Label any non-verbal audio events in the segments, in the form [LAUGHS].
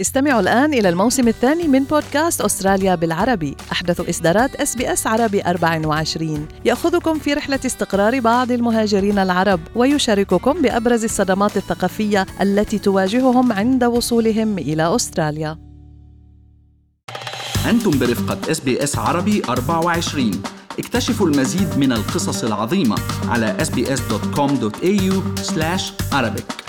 استمعوا الآن إلى الموسم الثاني من بودكاست أستراليا بالعربي. أحدث إصدارات SBS عربي 24 يأخذكم في رحلة استقرار بعض المهاجرين العرب ويشارككم بأبرز الصدمات الثقافية التي تواجههم عند وصولهم إلى أستراليا. أنتم برفقة SBS عربي 24 اكتشفوا المزيد من القصص العظيمة على sbs.com.au arabic.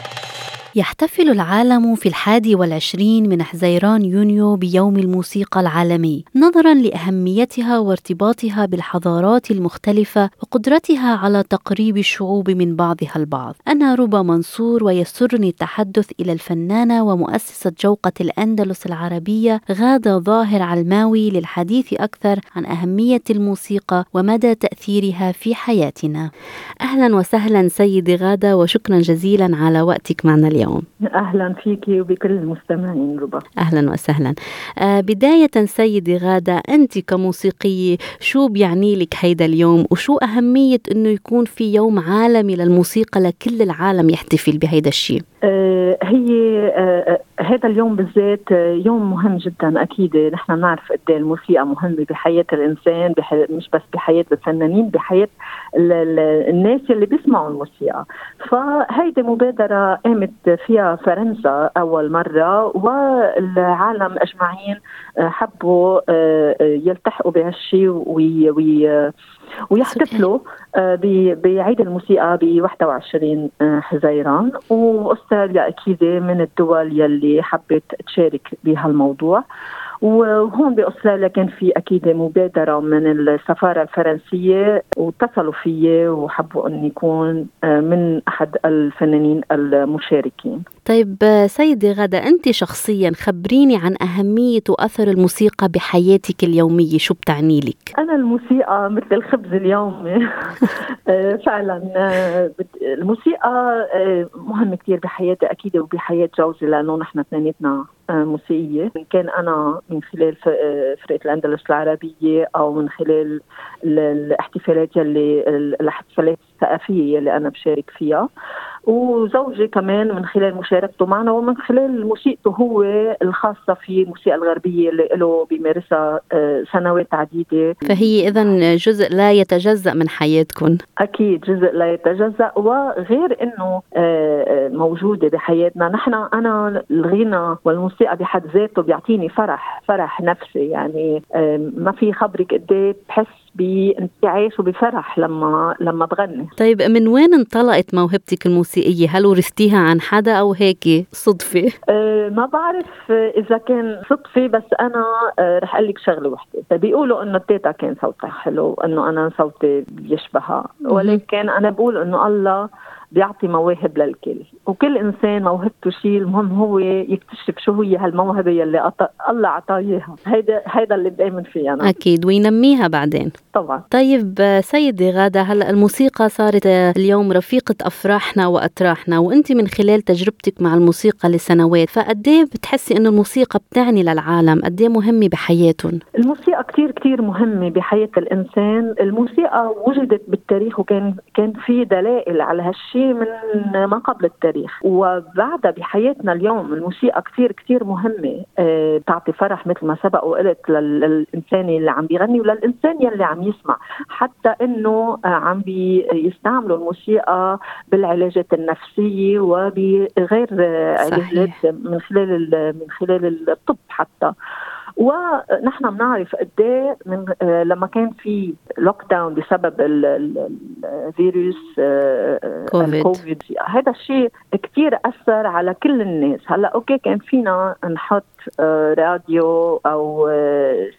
يحتفل العالم في الحادي والعشرين من حزيران يونيو بيوم الموسيقى العالمي نظرا لأهميتها وارتباطها بالحضارات المختلفة وقدرتها على تقريب الشعوب من بعضها البعض. أنا ربا منصور ويسرني التحدث إلى الفنانة ومؤسسة جوقة الأندلس العربية غادة ظاهر علماوي للحديث أكثر عن أهمية الموسيقى ومدى تأثيرها في حياتنا. أهلا وسهلا سيدي غادة وشكرا جزيلا على وقتك معنا اليوم. اليوم. أهلا فيك وبكل المستمعين ربا. أهلا وسهلا. آه بداية سيدي غادة أنت كموسيقية شو بيعني لك هيدا اليوم؟ وشو أهمية أنه يكون في يوم عالمي للموسيقى لكل العالم يحتفل بهيدا الشيء؟ آه هي آه هذا اليوم بالذات يوم مهم جدا أكيد نحن نعرف قد إيه الموسيقى مهمة بحياة الإنسان بحي... مش بس بحياة الفنانين بحياة ال... ال... الناس اللي بيسمعوا الموسيقى. فهيدي مبادرة قامت فيها فرنسا أول مرة والعالم أجمعين حبوا آه، يلتحقوا بهالشيء وي... وي... ويحتفلوا آه، بعيد الموسيقى ب 21 آه، حزيران وأستراليا أكيد من الدول يلي حبت تشارك بهالموضوع وهون باستراليا كان في أكيد مبادرة من السفارة الفرنسية واتصلوا فيي وحبوا اني يكون آه، من أحد الفنانين المشاركين. طيب سيدي غدا أنت شخصيا خبريني عن أهمية واثر الموسيقى بحياتك اليومية، شو بتعني لك؟ أنا الموسيقى مثل الخبز اليومي [LAUGHS] آه، فعلا آه، الموسيقى مهمة كثير بحياتي أكيد وبحياة جوزي لأنه نحن اثنيناتنا موسيقية. ان كان أنا من خلال فرقة الأندلس العربية أو من خلال الاحتفالات يلي الاحتفالات الثقافية اللي أنا بشارك فيها. وزوجي كمان من خلال مشاركته معنا ومن خلال موسيقته هو الخاصة في الموسيقى الغربية اللي له بيمارسها آه، سنوات عديدة. فهي إذا جزء لا يتجزأ من حياتكم أكيد جزء لا يتجزأ وغير أنه آه، آه، موجودة بحياتنا. نحن أنا الغنى والموسيقى بحد ذاته بيعطيني فرح فرح نفسي يعني ما في خبرك قد بحس بانتعاش وبفرح لما لما بغني طيب من وين انطلقت موهبتك الموسيقية؟ هل ورثتيها عن حدا أو هيك صدفة؟ أه ما بعرف إذا كان صدفة بس أنا أه رح أقول لك شغلة وحدة. بيقولوا إنه تيتا كان صوتها حلو انه أنا صوتي بيشبهها. ولكن أنا بقول إنه الله بيعطي مواهب للكل. وكل إنسان موهبته شيء المهم هو يكتشف شو هي هالموهبة يلي الله عطاه إياها. هيدا هيدا اللي بآمن فيه أنا. أكيد وينميها بعدين. طبعا. طيب سيدي غادة هلأ الموسيقى صارت اليوم رفيقة أفراحنا وأتراحنا وأنت من خلال تجربتك مع الموسيقى لسنوات فقد إيه بتحسي إنه الموسيقى بتعني للعالم؟ قد إيه مهمة بحياتهم؟ الموسيقى كثير كثير مهمة بحياة الإنسان. الموسيقى وجدت بالتاريخ وكان كان في دلائل على هالشيء شيء من ما قبل التاريخ. وبعدها بحياتنا اليوم الموسيقى كثير كثير مهمة أه تعطي فرح مثل ما سبق وقلت للإنسان اللي عم بيغني وللإنسان يلي عم يسمع. حتى إنه آه، عم بيستعملوا الموسيقى بالعلاجات النفسية وبغير علاجات من خلال من خلال الطب حتى. ونحن بنعرف قد إيه من آه، لما كان في lockdown بسبب الفيروس آه، كوفيد. هذا الشيء كثير أثر على كل الناس. هلأ okay كان فينا نحط آه، راديو أو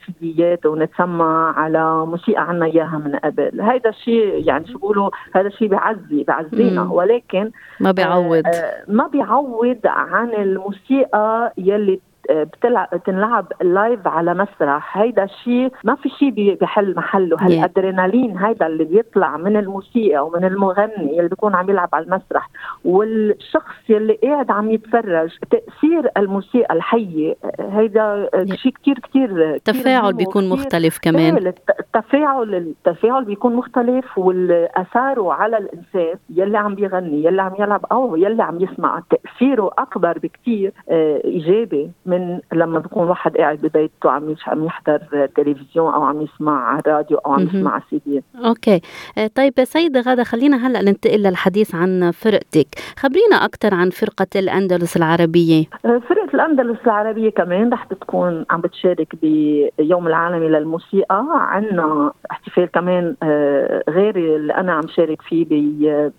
سيديات ونتسمع على موسيقى عنا إياها من قبل. هذا الشيء يعني شو بيقولوا هذا الشيء بيعزي بيعزينا. ولكن ما بيعوض. ما بيعوض عن الموسيقى يلي بتلعب تنلعب لايف على مسرح. هيدا الشيء ما في شيء بحل محله. هالادرينالين هيدا اللي بيطلع من الموسيقى ومن المغني اللي بيكون عم يلعب على المسرح والشخص اللي قاعد عم يتفرج تأثير الموسيقى الحية هيدا شيء كثير كثير التفاعل بيكون مختلف كمان. إيه، التفاعل التفاعل بيكون مختلف واثاره على الإنسان يلي عم بيغني يلي عم يلعب أو يلي عم يسمع تأثيره أكبر بكثير آه، إيجابي من لما بكون واحد قاعد ببيته عم عم يحضر تلفزيون أو عم يسمع على الراديو أو عم يسمع C D okay. آه، طيب سيدة غادة خلينا هلأ ننتقل للحديث عن فرقتك. خبرينا أكثر عن فرقة الأندلس العربية. آه، فرقة الأندلس العربية كمان رح تكون عم بتشارك بيوم العالمي للموسيقى. عندنا احتفال كمان آه، غير اللي أنا عم شارك فيه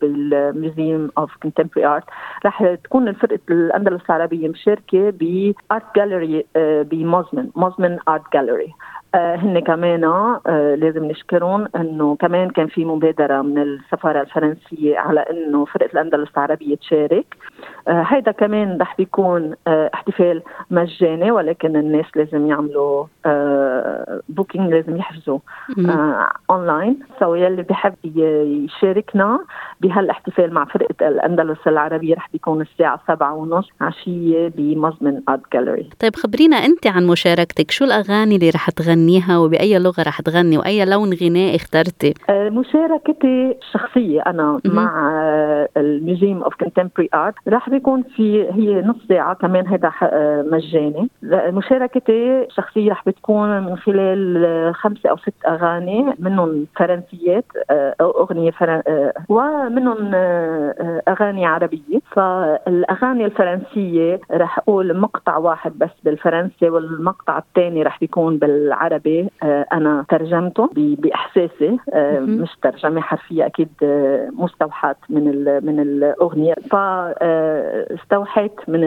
بال Museum of Contemporary Art رح تكون فرقة الأندلس العربية مشاركة ب art gallery ب Mosman Mosman Art Gallery آه، هن كمان آه لازم نشكرهم إنه كمان كان في مبادرة من السفارة الفرنسية على إنه فرقة الأندلس العربية تشارك. آه هيدا كمان رح بيكون آه احتفال مجاني ولكن الناس لازم يعملوا آه booking لازم يحجزوا آه online so يلي بحب يشاركنا بهالاحتفال مع فرقة الأندلس العربية رح بيكون الساعة سبعة ونص عشية ب Mosman Art Gallery طيب خبرينا أنت عن مشاركتك. شو الأغاني اللي رح تغنيها وبأي لغة رح تغني وأي لون غناء اخترتي؟ آه مشاركتي الشخصية أنا مع ال Museum of Contemporary Art رح بيكون في هي نص ساعة كمان هذا آه، مجاني. مشاركتي الشخصية رح بتكون من خلال آه، خمسة أو ست أغاني منهم فرنسيات أو أغنية فرن... ومنهم أغاني عربية. فالأغاني الفرنسية رح أقول مقطع واحد بس بالفرنسي والمقطع الثاني رح بيكون بالعربي. أنا ترجمته بإحساسي مش ترجمة حرفية أكيد مستوحاة من من الأغنية. ف استوحيت من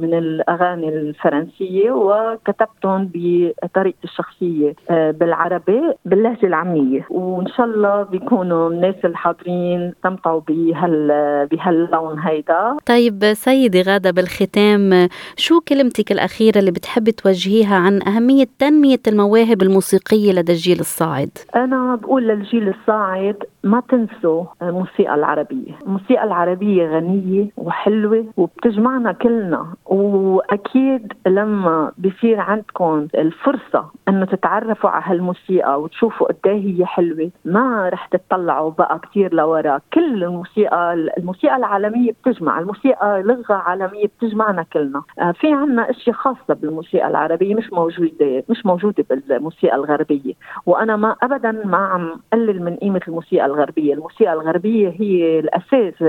من الأغاني الفرنسية وكتبتهم بطريقتي الشخصية آه، بالعربي باللهجة العامية. وإن شاء الله بيكونوا الناس الحاضرين استمتعوا بهال بهاللون هيدا. طيب سيدي غادة بالختام شو كلمتك الأخيرة اللي بتحبي توجهيها عن أهمية تنمية المواهب الموسيقية لدى الجيل الصاعد؟ أنا بقول للجيل الصاعد ما تنسوا الموسيقى العربية. الموسيقى العربية غنية وحلوة وبتجمعنا كلنا. وأكيد لما بصير عندكم الفرصة إنه تتعرفوا على هالموسيقى وتشوفوا قد إيه هي حلوة ما رح تطلعوا بقى كثير لورا. كل الموسيقى الموسيقى العالمية بتجمع الموسيقى لغه عالميه بتجمعنا كلنا. آه، في عنا اشياء خاصة بالموسيقى العربية مش موجودة مش موجودة بالموسيقى الغربية. وأنا ما ابدا ما عم قلل من قيمة الموسيقى الغربية. الموسيقى الغربية هي الأساس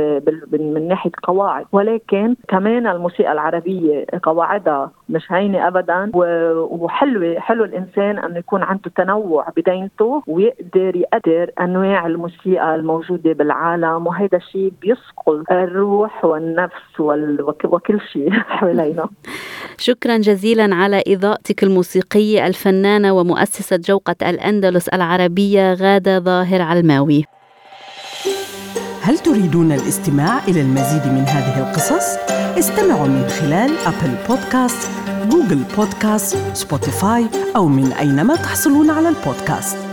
من ناحية القواعد ولكن كمان الموسيقى العربية قواعدها مش هينة ابدا. وحلوه حلو الإنسان أنه يكون عنده تنوع بدينته ويقدر يقدر أنواع الموسيقى الموجودة بالعالم. وهذا الشيء بيصقل الروح والنفس وكل شيء [LAUGHS] حوالينا. [LAUGHS] شكرا جزيلا على إضاءتك الموسيقية الفنانه ومؤسسة جوقة الأندلس العربية غادة ظاهر علماوي هل تريدون الاستماع إلى المزيد من هذه القصص؟ استمعوا من خلال Apple Podcast، Google Podcast، Spotify أو من أينما تحصلون على البودكاست